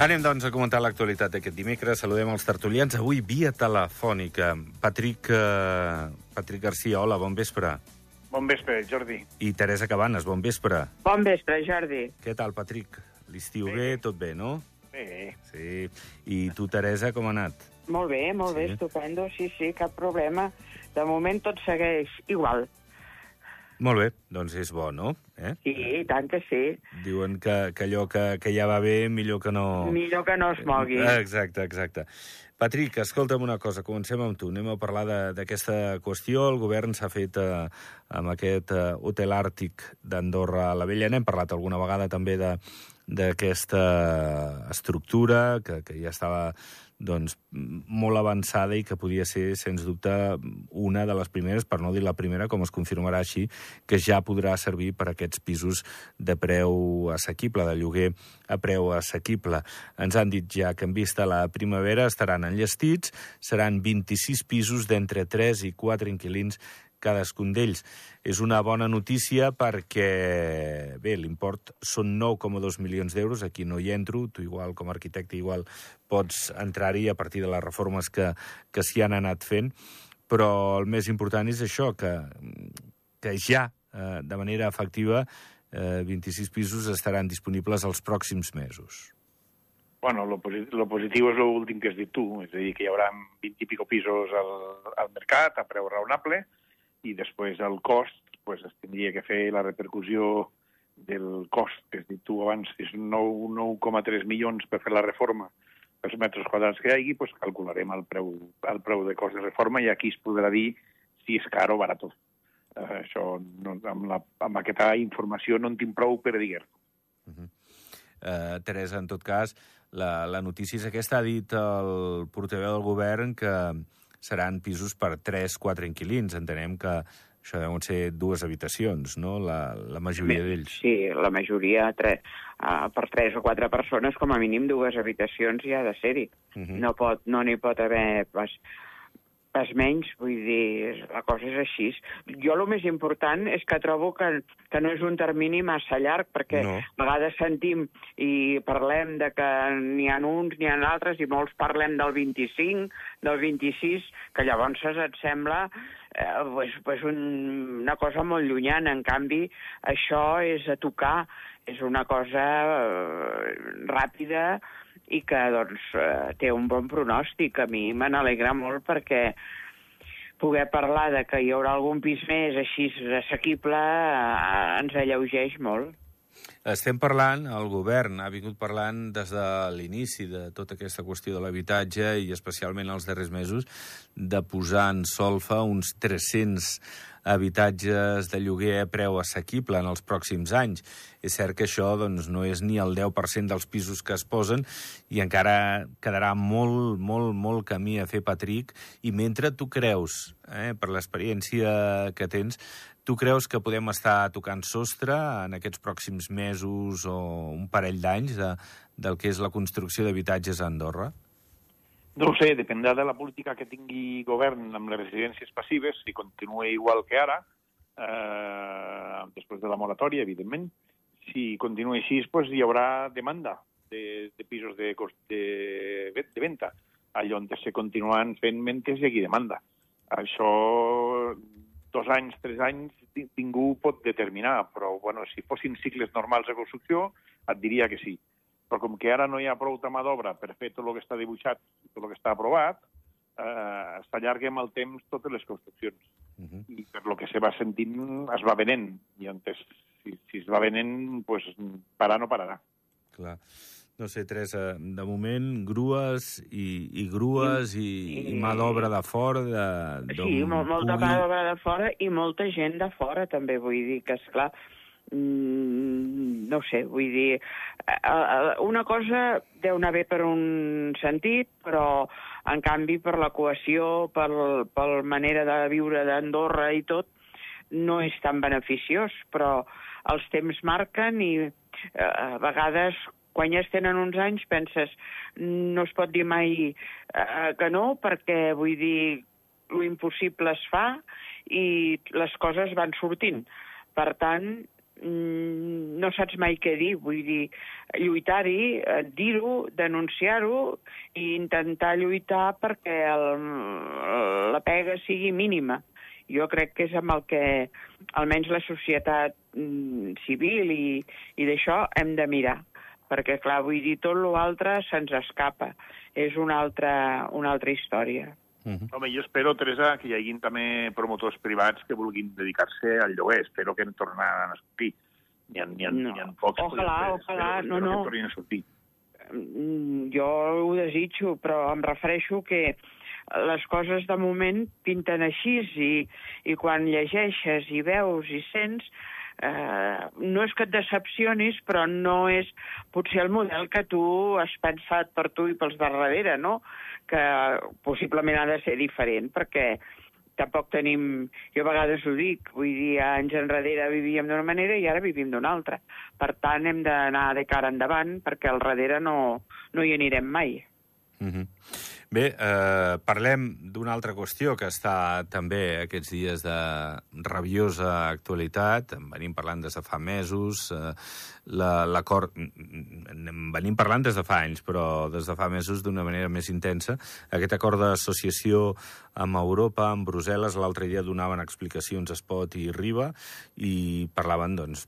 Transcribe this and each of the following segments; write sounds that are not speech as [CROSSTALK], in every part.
Anem, doncs, a comentar l'actualitat d'aquest dimecres. Saludem els tertulians. Avui, via telefònica. Patrick, eh, Patrick Garcia, hola, bon vespre. Bon vespre, Jordi. I Teresa Cabanes, bon vespre. Bon vespre, Jordi. Què tal, Patrick? L'estiu bé. Bé. bé, tot bé, no? Bé, Sí. I tu, Teresa, com ha anat? Molt bé, molt Sí. bé, estupendo, sí, sí, cap problema. De moment tot segueix igual. Molt bé, doncs és bo, no? Eh? Sí, i tant que sí. Diuen que, que allò que, que ja va bé, millor que no... Millor que no es mogui. Exacte, exacte. Patrick, escolta'm una cosa, comencem amb tu. Anem a parlar de- d'aquesta qüestió. El govern s'ha fet eh, amb aquest eh, hotel àrtic d'Andorra a la Vella. N'hem parlat alguna vegada també de d'aquesta estructura que, que ja estava doncs, molt avançada i que podia ser, sens dubte, una de les primeres, per no dir la primera, com es confirmarà així, que ja podrà servir per a aquests pisos de preu assequible, de lloguer a preu assequible. Ens han dit ja que en vista la primavera estaran enllestits, seran 26 pisos d'entre 3 i 4 inquilins cadascun d'ells. És una bona notícia perquè, bé, l'import són 9,2 milions d'euros, aquí no hi entro, tu igual com a arquitecte igual pots entrar-hi a partir de les reformes que, que s'hi han anat fent, però el més important és això, que, que ja, eh, de manera efectiva, eh, 26 pisos estaran disponibles els pròxims mesos. bueno, lo, lo positiu és l'últim que has dit tu, és a dir, que hi haurà 20 i pico pisos al, al mercat a preu raonable i després el cost, pues, es tindria que fer la repercussió del cost que has dit tu abans, és 9 9,3 milions per fer la reforma pels metres quadrats que hi hagi, pues, calcularem el preu, el preu de cost de reforma i aquí es podrà dir si és car o barat. Uh, això, no, amb, la, amb aquesta informació no en tinc prou per dir-ho. Eh, Teresa, en tot cas, la, la notícia és aquesta. Ha dit el portaveu del govern que seran pisos per 3-4 inquilins. Entenem que això deuen ser dues habitacions, no?, la, la majoria d'ells. Sí, la majoria, tre, uh, per tres o quatre persones, com a mínim dues habitacions hi ha de ser-hi. Mhm. No pot, no n'hi pot haver pas, pas menys, vull dir, la cosa és així. Jo el més important és que trobo que, que no és un termini massa llarg, perquè No. a vegades sentim i parlem de que n'hi ha uns, n'hi ha altres, i molts parlem del 25, del 26, que llavors et sembla eh, pues, pues un, una cosa molt llunyana. En canvi, això és a tocar, és una cosa eh, ràpida i que doncs, eh, té un bon pronòstic. A mi me n'alegra molt perquè poder parlar de que hi haurà algun pis més així assequible eh, ens alleugeix molt. Estem parlant, el govern ha vingut parlant des de l'inici de tota aquesta qüestió de l'habitatge i especialment els darrers mesos de posar en solfa uns 300 habitatges de lloguer a preu assequible en els pròxims anys. És cert que això doncs, no és ni el 10% dels pisos que es posen i encara quedarà molt, molt, molt camí a fer, Patrick, i mentre tu creus, eh, per l'experiència que tens, tu creus que podem estar tocant sostre en aquests pròxims mesos o un parell d'anys de, del que és la construcció d'habitatges a Andorra? No ho sé, dependrà de la política que tingui govern amb les residències passives, si continua igual que ara, eh, després de la moratòria, evidentment. Si continua així, pues, hi haurà demanda de, de pisos de, cost, de, de venda, allà on se continuen fent mentre hi hagi demanda. Això, dos anys, tres anys, ningú pot determinar, però bueno, si fossin cicles normals de construcció, et diria que sí però com que ara no hi ha prou mà d'obra per fer tot el que està dibuixat, tot el que està aprovat, eh, s'allarguem el temps totes les construccions. Uh -huh. I per lo que se va sentint, es va venent. I entes, si, si es va venent, pues, parar no pararà. Clar. No sé, Teresa, de moment, grues i, i grues i, i mà d'obra de fora, de, Sí, mol, molta pugui- mà d'obra de fora i molta gent de fora, també, vull dir que, esclar, mm, no ho sé, vull dir, eh, eh, una cosa deu anar bé per un sentit, però, en canvi, per la cohesió, per, per manera de viure d'Andorra i tot, no és tan beneficiós, però els temps marquen i eh, a vegades quan ja es tenen uns anys penses no es pot dir mai eh, que no perquè vull dir lo impossible es fa i les coses van sortint. Per tant, mm, no saps mai què dir, vull dir, lluitar-hi, eh, dir-ho, denunciar-ho i intentar lluitar perquè el, la pega sigui mínima. Jo crec que és amb el que almenys la societat mm, civil i, i d'això hem de mirar perquè, clar, vull dir, tot l'altre se'ns escapa. És una altra, una altra història. Uh -huh. Home, jo espero, Teresa, que hi hagin també promotors privats que vulguin dedicar-se al lloguer. Espero que no tornaran a sortir. N'hi ha, ha, no. ha pocs. Ojalà, ojalà, no, no. Que tornin a sortir. Mm, jo ho desitjo, però em refereixo que les coses de moment pinten així i, i quan llegeixes i veus i sents eh, no és que et decepcionis, però no és potser el model que tu has pensat per tu i pels de darrere, no? Que possiblement ha de ser diferent, perquè tampoc tenim... Jo a vegades ho dic, vull dir, anys enrere vivíem d'una manera i ara vivim d'una altra. Per tant, hem d'anar de cara endavant perquè al darrere no, no hi anirem mai. Mm -hmm. Bé, eh, parlem d'una altra qüestió que està també aquests dies de rabiosa actualitat. En venim parlant des de fa mesos. Eh, L'acord... En venim parlant des de fa anys, però des de fa mesos d'una manera més intensa. Aquest acord d'associació amb Europa, amb Brussel·les, l'altre dia donaven explicacions a Espot i Riba i parlaven doncs,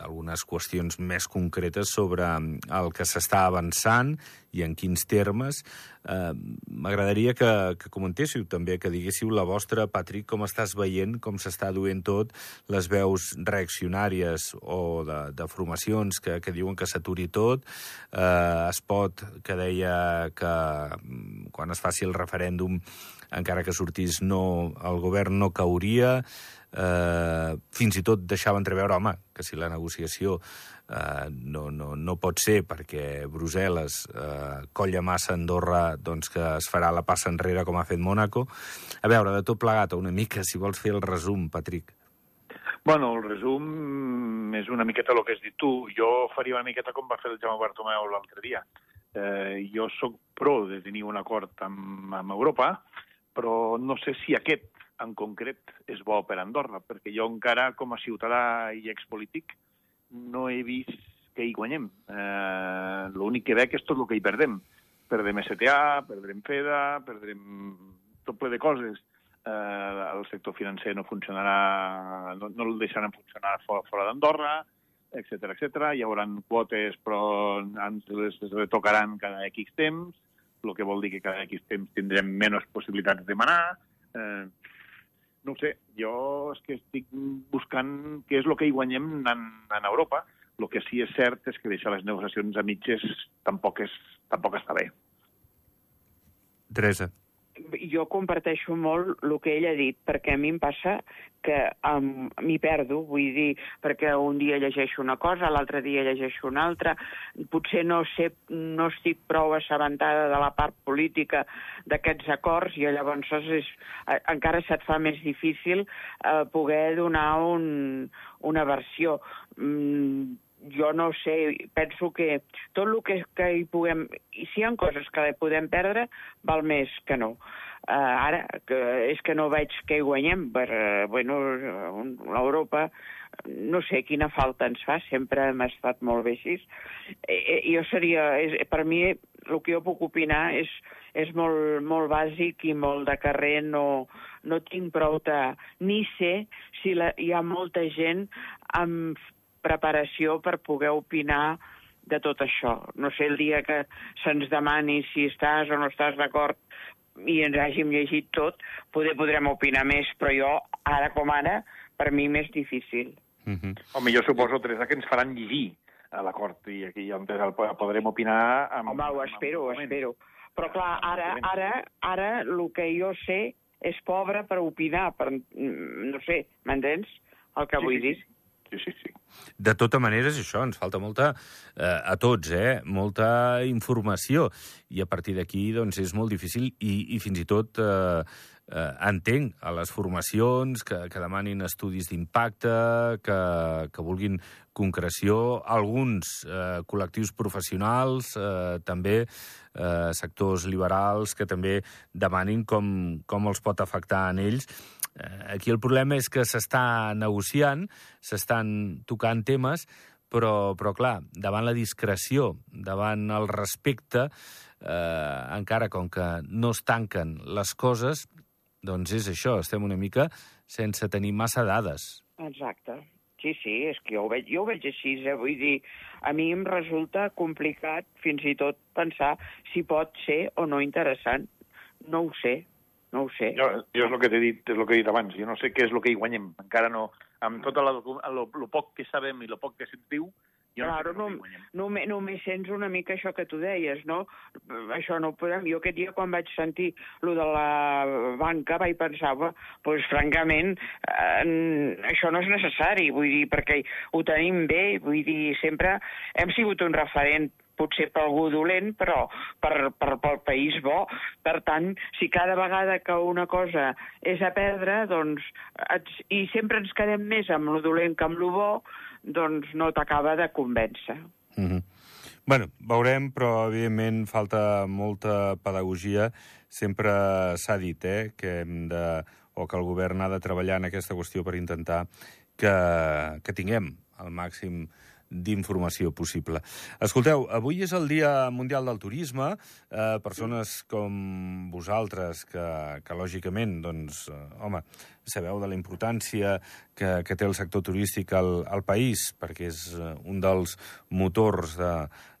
d'algunes qüestions més concretes sobre el que s'està avançant i en quins termes. M'agradaria que, que comentéssiu també, que diguéssiu la vostra, Patrick, com estàs veient, com s'està duent tot, les veus reaccionàries o de, de formacions que, que diuen que s'aturi tot, eh, Espot, que deia que mm, quan es faci el referèndum encara que sortís no, el govern no cauria, eh, fins i tot deixava entreveure, home, que si la negociació eh, no, no, no pot ser perquè Brussel·les eh, colla massa Andorra doncs que es farà la passa enrere com ha fet Mònaco. A veure, de tot plegat, una mica, si vols fer el resum, Patrick. Bueno, el resum és una miqueta el que has dit tu. Jo faria una miqueta com va fer el Jaume Bartomeu l'altre dia. Eh, jo sóc pro de tenir un acord amb, amb Europa, però no sé si aquest en concret és bo per Andorra, perquè jo encara, com a ciutadà i expolític, no he vist que hi guanyem. Eh, L'únic que veig és tot el que hi perdem. Perdem STA, perdrem FEDA, perdrem tot ple de coses. Eh, el sector financer no funcionarà, no, no el deixaran funcionar fora, fora d'Andorra, etc etc. Hi haurà quotes, però ens les retocaran cada X temps, el que vol dir que cada X temps tindrem menys possibilitats de manar. Eh, no ho sé, jo és que estic buscant què és el que hi guanyem en, en Europa. El que sí és cert és que deixar les negociacions a mitges tampoc, és, tampoc està bé. Teresa jo comparteixo molt el que ell ha dit, perquè a mi em passa que um, m'hi perdo, vull dir, perquè un dia llegeixo una cosa, l'altre dia llegeixo una altra, potser no sé, no estic prou assabentada de la part política d'aquests acords i llavors és, encara se't fa més difícil uh, poder donar un, una versió. Mm, jo no sé, penso que tot el que, que hi puguem... I si hi ha coses que podem perdre, val més que no. Uh, ara, que és que no veig que hi guanyem, per, uh, bueno, l'Europa, no sé quina falta ens fa, sempre hem estat molt bé així. Eh, eh, jo seria, és, per mi, el que jo puc opinar és, és molt, molt bàsic i molt de carrer, no, no tinc prou de... Ni sé si la, hi ha molta gent amb preparació per poder opinar de tot això. No sé, el dia que se'ns demani si estàs o no estàs d'acord i ens hàgim llegit tot, poder podrem opinar més, però jo, ara com ara, per mi més difícil. Mm -hmm. Home, jo suposo, Teresa, que ens faran llegir a l'acord i aquí on podrem opinar... Amb, Home, ho espero, ho espero. Però clar, ara, ara, ara el que jo sé és pobre per opinar, per, no sé, m'entens el que sí, vull sí, dir? Sí sí, sí, sí. De tota manera, és això, ens falta molta, eh, a tots, eh, molta informació, i a partir d'aquí doncs, és molt difícil, i, i fins i tot eh, eh, entenc a les formacions que, que demanin estudis d'impacte, que, que vulguin concreció, alguns eh, col·lectius professionals, eh, també eh, sectors liberals, que també demanin com, com els pot afectar en ells, aquí el problema és que s'està negociant, s'estan tocant temes, però, però clar, davant la discreció, davant el respecte, eh, encara com que no es tanquen les coses, doncs és això, estem una mica sense tenir massa dades. Exacte. Sí, sí, és que jo ho veig, jo ho veig així, eh? vull dir, a mi em resulta complicat fins i tot pensar si pot ser o no interessant. No ho sé, no ho sé. Jo, jo és el que t'he dit, és el que he dit abans, jo no sé què és el que hi guanyem, encara no, amb tot el, el, el poc que sabem i el poc que se'ns diu, jo Claro, no, no, sé què no, només, només sents una mica això que tu deies, no? Això no ho podem... Jo aquest dia, quan vaig sentir lo de la banca, vaig pensar, "Bah, pues, francament, eh, això no és necessari, vull dir, perquè ho tenim bé, vull dir, sempre hem sigut un referent potser per algú dolent, però per, per, pel país bo. Per tant, si cada vegada que una cosa és a perdre, doncs, ets, i sempre ens quedem més amb lo dolent que amb lo bo, doncs no t'acaba de convèncer. Mm -hmm. Bueno, veurem, però evidentment falta molta pedagogia. Sempre s'ha dit eh, que hem de, o que el govern ha de treballar en aquesta qüestió per intentar que, que tinguem el màxim d'informació possible. Escolteu, avui és el Dia Mundial del Turisme. Eh, persones com vosaltres, que, que lògicament, doncs, eh, home, sabeu de la importància que, que té el sector turístic al, al país, perquè és eh, un dels motors de,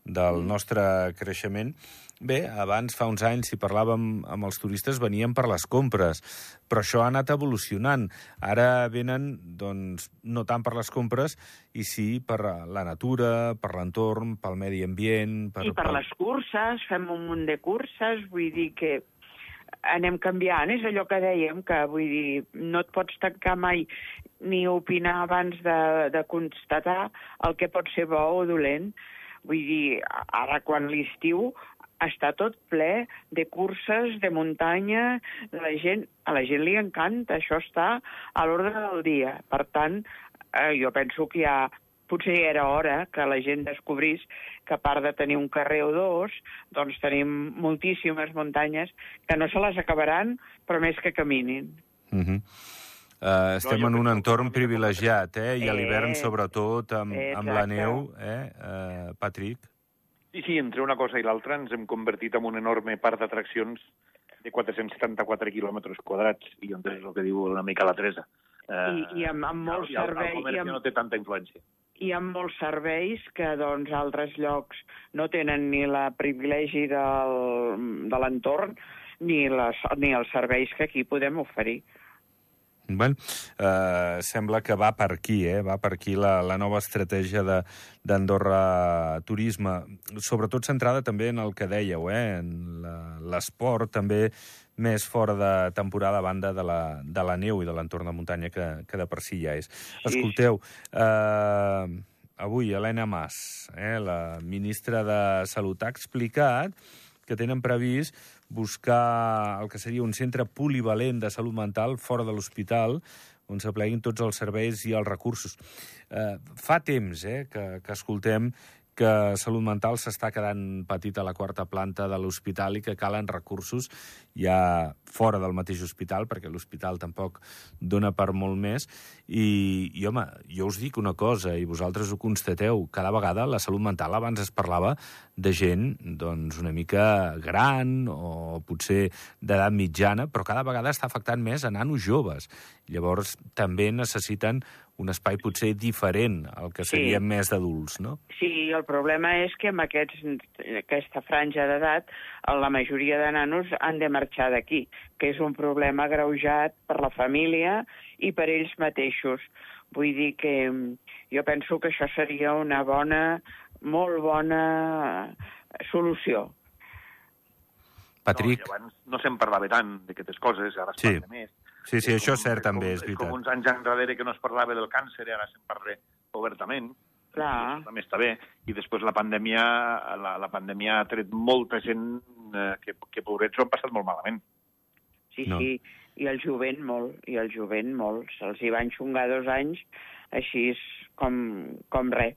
del nostre creixement. Bé, abans, fa uns anys, si parlàvem amb els turistes, venien per les compres, però això ha anat evolucionant. Ara venen, doncs, no tant per les compres, i sí per la natura, per l'entorn, pel medi ambient... Per, I per les curses, fem un munt de curses, vull dir que anem canviant, és allò que dèiem, que vull dir, no et pots tancar mai ni opinar abans de, de constatar el que pot ser bo o dolent. Vull dir, ara quan l'estiu està tot ple de curses, de muntanya, la gent, a la gent li encanta, això està a l'ordre del dia. Per tant, eh, jo penso que ja potser era hora que la gent descobrís que a part de tenir un carrer o dos, doncs tenim moltíssimes muntanyes que no se les acabaran, però més que caminin. Uh -huh. Uh, estem jo en un entorn privilegiat, eh? I a l'hivern, Eh, sobretot, amb, amb la neu, eh, uh, Patrick? Sí, sí, entre una cosa i l'altra ens hem convertit en un enorme parc d'atraccions de 474 quilòmetres quadrats, i on és el que diu una mica la Teresa. I, i amb, amb molts i el, el serveis... comerç I ja no amb, té tanta influència. hi ha molts serveis que doncs, altres llocs no tenen ni la privilegi del, de l'entorn ni, les, ni els serveis que aquí podem oferir. Bueno, eh, sembla que va per aquí, eh? va per aquí la, la nova estratègia de- d'Andorra Turisme, sobretot centrada també en el que dèieu, eh? en la- l'esport, també més fora de temporada a banda de la, de la neu i de l'entorn de muntanya que, que de per si ja és. Escolteu, eh, avui Helena Mas, eh, la ministra de Salut, ha explicat que tenen previst buscar el que seria un centre polivalent de salut mental fora de l'hospital, on s'apleguin tots els serveis i els recursos. Eh, fa temps eh, que, que escoltem que Salut Mental s'està quedant petit a la quarta planta de l'hospital i que calen recursos ja fora del mateix hospital, perquè l'hospital tampoc dona per molt més. I, I, home, jo us dic una cosa, i vosaltres ho constateu, cada vegada la salut mental abans es parlava de gent doncs, una mica gran o potser d'edat mitjana, però cada vegada està afectant més a nanos joves. Llavors, també necessiten un espai potser diferent al que Sí. més d'adults, no? Sí, el problema és que amb aquests, aquesta franja d'edat la majoria de nanos han de marxar d'aquí, que és un problema greujat per la família i per ells mateixos. Vull dir que mm, jo penso que això seria una bona, molt bona solució. Patrick? No, abans no se'n parlava tant d'aquestes coses, ara es Sí. parla més. Sí, sí, És això com- és cert com- també, és com veritat. uns anys enrere que no es parlava del càncer i ara se'n parla obertament. Clar. També està bé. I després la pandèmia, la, la pandèmia ha tret molta gent eh, que, que pobrets ho han passat molt malament. Sí, No. sí, i el jovent molt, i el jovent molt. Se'ls hi van xungar dos anys així és com, com res.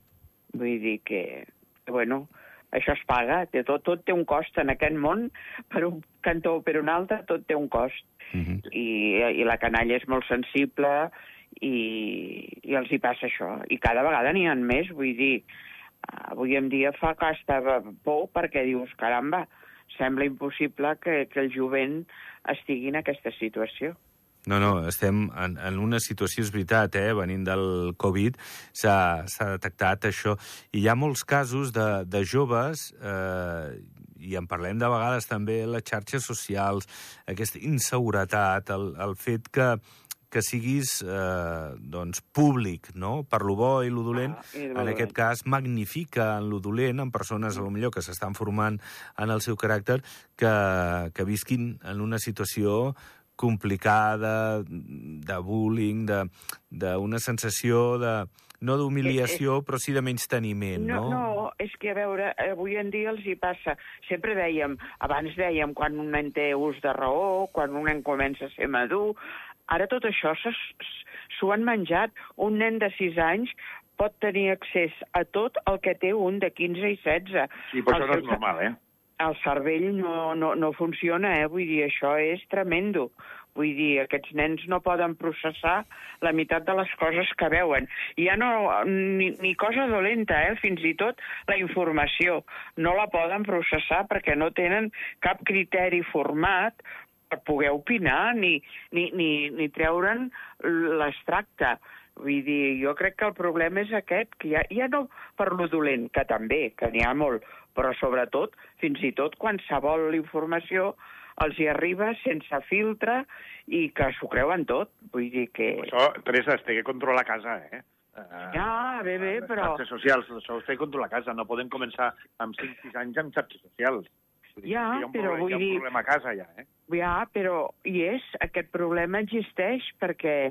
Vull dir que, que, bueno, això es paga, té tot, tot té un cost en aquest món, per un cantó o per un altre, tot té un cost. Mhm. I, i la canalla és molt sensible i, i els hi passa això. I cada vegada n'hi ha més, vull dir, avui en dia fa que estava por perquè dius, caramba, sembla impossible que, que el jovent estigui en aquesta situació. No, no, estem en, en una situació, és veritat, eh? venint del Covid, s'ha detectat això. I hi ha molts casos de, de joves, eh, i en parlem de vegades també, les xarxes socials, aquesta inseguretat, el, el fet que que siguis eh, doncs, públic, no? per lo bo i lo dolent, ah, i en aquest cas magnifica en lo dolent, en persones a lo millor que s'estan formant en el seu caràcter, que, que visquin en una situació complicada, de bullying, d'una sensació de no d'humiliació, però sí de menys teniment, no? No, no, és que, a veure, avui en dia els hi passa... Sempre dèiem, abans dèiem, quan un nen té ús de raó, quan un nen comença a ser madur, Ara tot això s'ho han menjat. Un nen de 6 anys pot tenir accés a tot el que té un de 15 i 16. Sí, però això no és normal, eh? El cervell no, no, no funciona, eh? Vull dir, això és tremendo. Vull dir, aquests nens no poden processar la meitat de les coses que veuen. I ja no, ni, ni cosa dolenta, eh? fins i tot la informació. No la poden processar perquè no tenen cap criteri format per poder opinar ni, ni, ni, ni treure'n l'extracte. Vull dir, jo crec que el problema és aquest, que ja, ja no per lo dolent, que també, que n'hi ha molt, però sobretot, fins i tot qualsevol informació els hi arriba sense filtre i que s'ho creuen tot. Vull dir que... Això, Teresa, es té que controlar a casa, eh? Ja, bé, bé, però... Les xarxes socials, això ho té que controlar a casa. No podem començar amb 5-6 anys amb xarxes socials. Ja, però vull dir... Hi ha un problema a casa, ja, eh? Ja, però hi és, aquest problema existeix perquè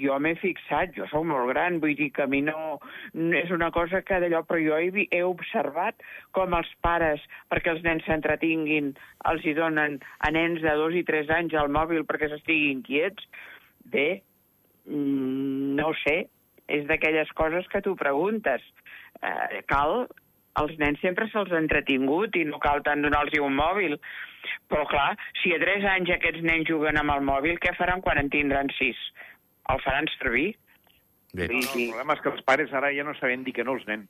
jo m'he fixat, jo sóc molt gran, vull dir que a mi no, és una cosa que d'allò, però jo he, he observat com els pares, perquè els nens s'entretinguin, els hi donen a nens de dos i tres anys al mòbil perquè s'estiguin quiets. Bé, mm, no sé, és d'aquelles coses que tu preguntes. Eh, cal els nens sempre se'ls ha entretingut i no cal tant donar-los un mòbil. Però, clar, si a 3 anys aquests nens juguen amb el mòbil, què faran quan en tindran 6? El faran servir? Bé. No, no, el problema és que els pares ara ja no saben dir que no als nens.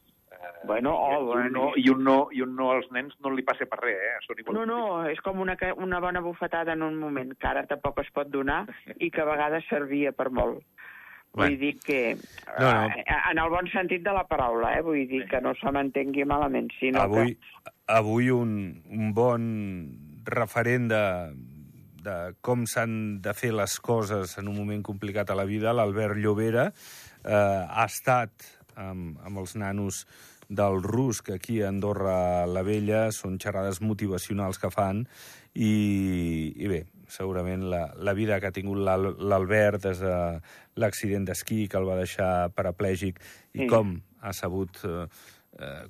Bueno, oh, I, un no, i, un no, I un no als nens no li passa per res, eh? Són no, no, és com una, una bona bufetada en un moment, que ara tampoc es pot donar i que a vegades servia per molt. Vull bueno. dir que, no, no. Eh, en el bon sentit de la paraula, eh? vull dir que no se m'entengui malament, sinó avui, que... Avui un, un bon referent de, de com s'han de fer les coses en un moment complicat a la vida, l'Albert Llobera, eh, ha estat amb, amb els nanos del RUS, que aquí a Andorra la Vella són xerrades motivacionals que fan, i, i bé, segurament la, la vida que ha tingut l'Albert des de l'accident d'esquí que el va deixar paraplègic i sí. com ha sabut eh,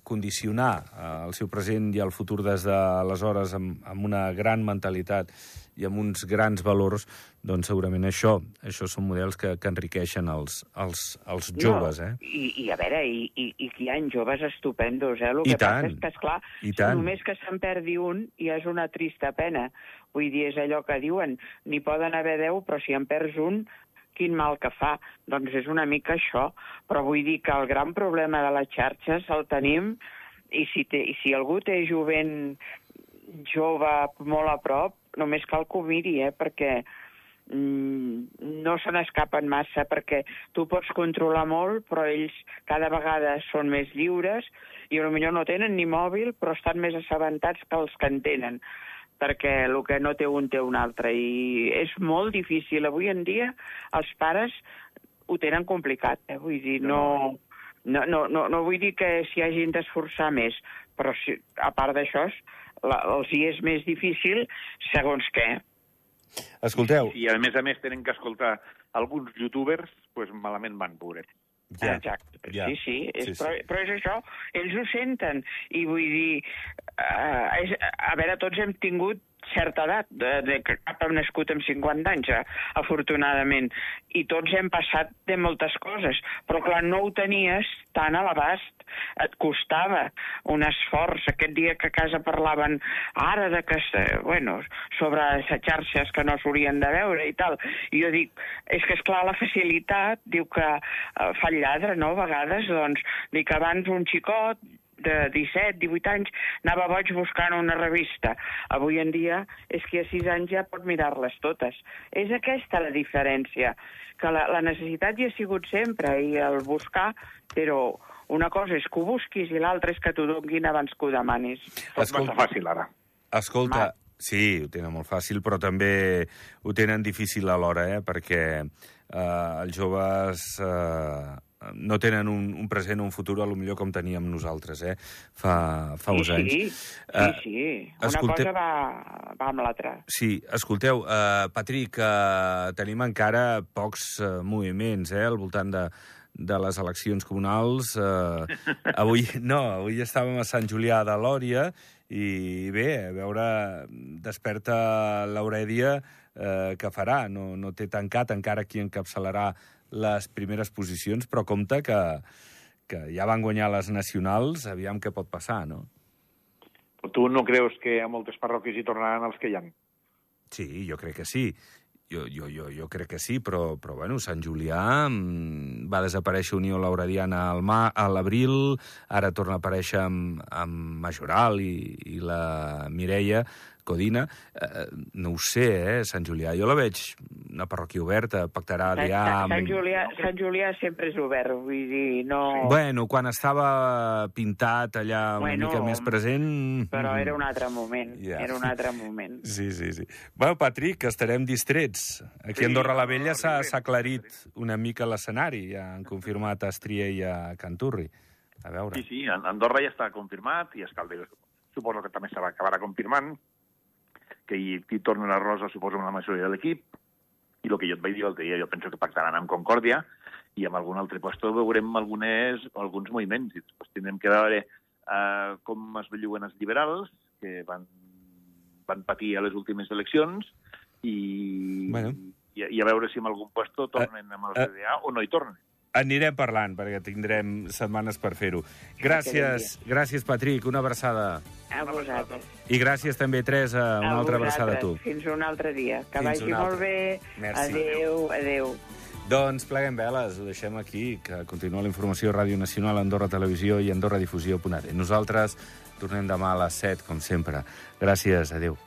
condicionar eh, el seu present i el futur des d'aleshores amb, amb una gran mentalitat i amb uns grans valors, doncs segurament això, això són models que, que enriqueixen els, els, els joves. No, eh? I, I a veure, i, i, i hi ha joves estupendos, eh? El I que tant, passa és que, esclar, i tant. només que se'n perdi un ja és una trista pena. Vull dir, és allò que diuen, n'hi poden haver deu, però si en perds un, quin mal que fa. Doncs és una mica això. Però vull dir que el gran problema de les xarxes el tenim i si, té, i si algú té jovent jove molt a prop, només cal que ho miri, eh? perquè mm, no se n'escapen massa, perquè tu pots controlar molt, però ells cada vegada són més lliures i potser no tenen ni mòbil, però estan més assabentats que els que en tenen perquè el que no té un té un altre. I és molt difícil. Avui en dia els pares ho tenen complicat. Eh? Vull dir, no, no, no, no, no vull dir que s'hi hagin d'esforçar més, però si, a part d'això els hi és més difícil segons què. Escolteu... I, a més a més tenen que escoltar alguns youtubers, pues malament van, pobret. Ja, Exacte. Ja. Sí, sí, és, sí, sí. Però, però és això, ells ho senten. I vull dir, uh, és, a veure, tots hem tingut certa edat, de, de que cap ha nascut amb 50 anys, eh, afortunadament, i tots hem passat de moltes coses, però clar, no ho tenies tan a l'abast, et costava un esforç. Aquest dia que a casa parlaven ara de que, bueno, sobre les xarxes que no s'haurien de veure i tal, i jo dic, és que, és clar la facilitat diu que eh, fa el lladre, no?, a vegades, doncs, dic, abans un xicot de 17, 18 anys, anava boig buscant una revista. Avui en dia és que a 6 anys ja pot mirar-les totes. És aquesta la diferència, que la, la necessitat hi ha sigut sempre i el buscar, però una cosa és que ho busquis i l'altra és que t'ho donguin abans que ho demanis. És massa fàcil, ara. Escolta, Ma. sí, ho tenen molt fàcil, però també ho tenen difícil alhora, eh? perquè eh, els joves eh, no tenen un, un present o un futur a lo millor com teníem nosaltres, eh? Fa, fa uns sí, anys. Sí, sí, sí. Una escolte... cosa va, va amb l'altra. Sí, escolteu, uh, Patrick, uh, tenim encara pocs uh, moviments eh, al voltant de, de les eleccions comunals. Uh, [LAUGHS] avui, no, avui estàvem a Sant Julià de Lòria i bé, a veure, desperta l'Aurèdia eh, que farà. No, no té tancat encara qui encapçalarà les primeres posicions, però compte que, que ja van guanyar les nacionals, aviam què pot passar, no? Però tu no creus que a moltes parròquies hi tornaran els que hi ha? Sí, jo crec que sí. Jo, jo, jo, jo crec que sí, però, però bueno, Sant Julià mm, va desaparèixer Unió Lauradiana al ma, a l'abril, ara torna a aparèixer amb, amb Majoral i, i la Mireia, Codina, eh, no ho sé, eh, Sant Julià. Jo la veig una parròquia oberta, pactarà allà... Sant, Sant, Julià, Sant Julià sempre és obert, vull dir, no... Bueno, quan estava pintat allà bueno, una mica més present... Però era un altre moment, yeah. era un altre moment. Sí, sí, sí. Bueno, Patrick, estarem distrets. Aquí sí, a Andorra la Vella s'ha aclarit una mica l'escenari, ja han confirmat a Estria i a Canturri. A veure. Sí, sí, Andorra ja està confirmat i Escalde suposo que també s'acabarà confirmant que hi, hi torna la Rosa, suposo, amb la majoria de l'equip, i el que jo et vaig dir l'altre dia, jo penso que pactaran amb Concòrdia, i amb algun altre lloc veurem algunes, alguns moviments. I després tindrem que veure uh, com es belluguen els liberals, que van, van patir a les últimes eleccions, i, bueno. i, i a veure si en algun lloc tornen amb el CDA uh, o no hi tornen anirem parlant, perquè tindrem setmanes per fer-ho. Gràcies, gràcies, Patrick, una abraçada. A vosaltres. I gràcies també, Teresa, una a altra abraçada a tu. Fins un altre dia. Que Fins vagi molt bé. Merci. Adéu, adéu. Doncs pleguem veles, ho deixem aquí, que continua la informació Ràdio Nacional, Andorra Televisió i AndorraDifusió.net. Nosaltres tornem demà a les 7, com sempre. Gràcies, adéu.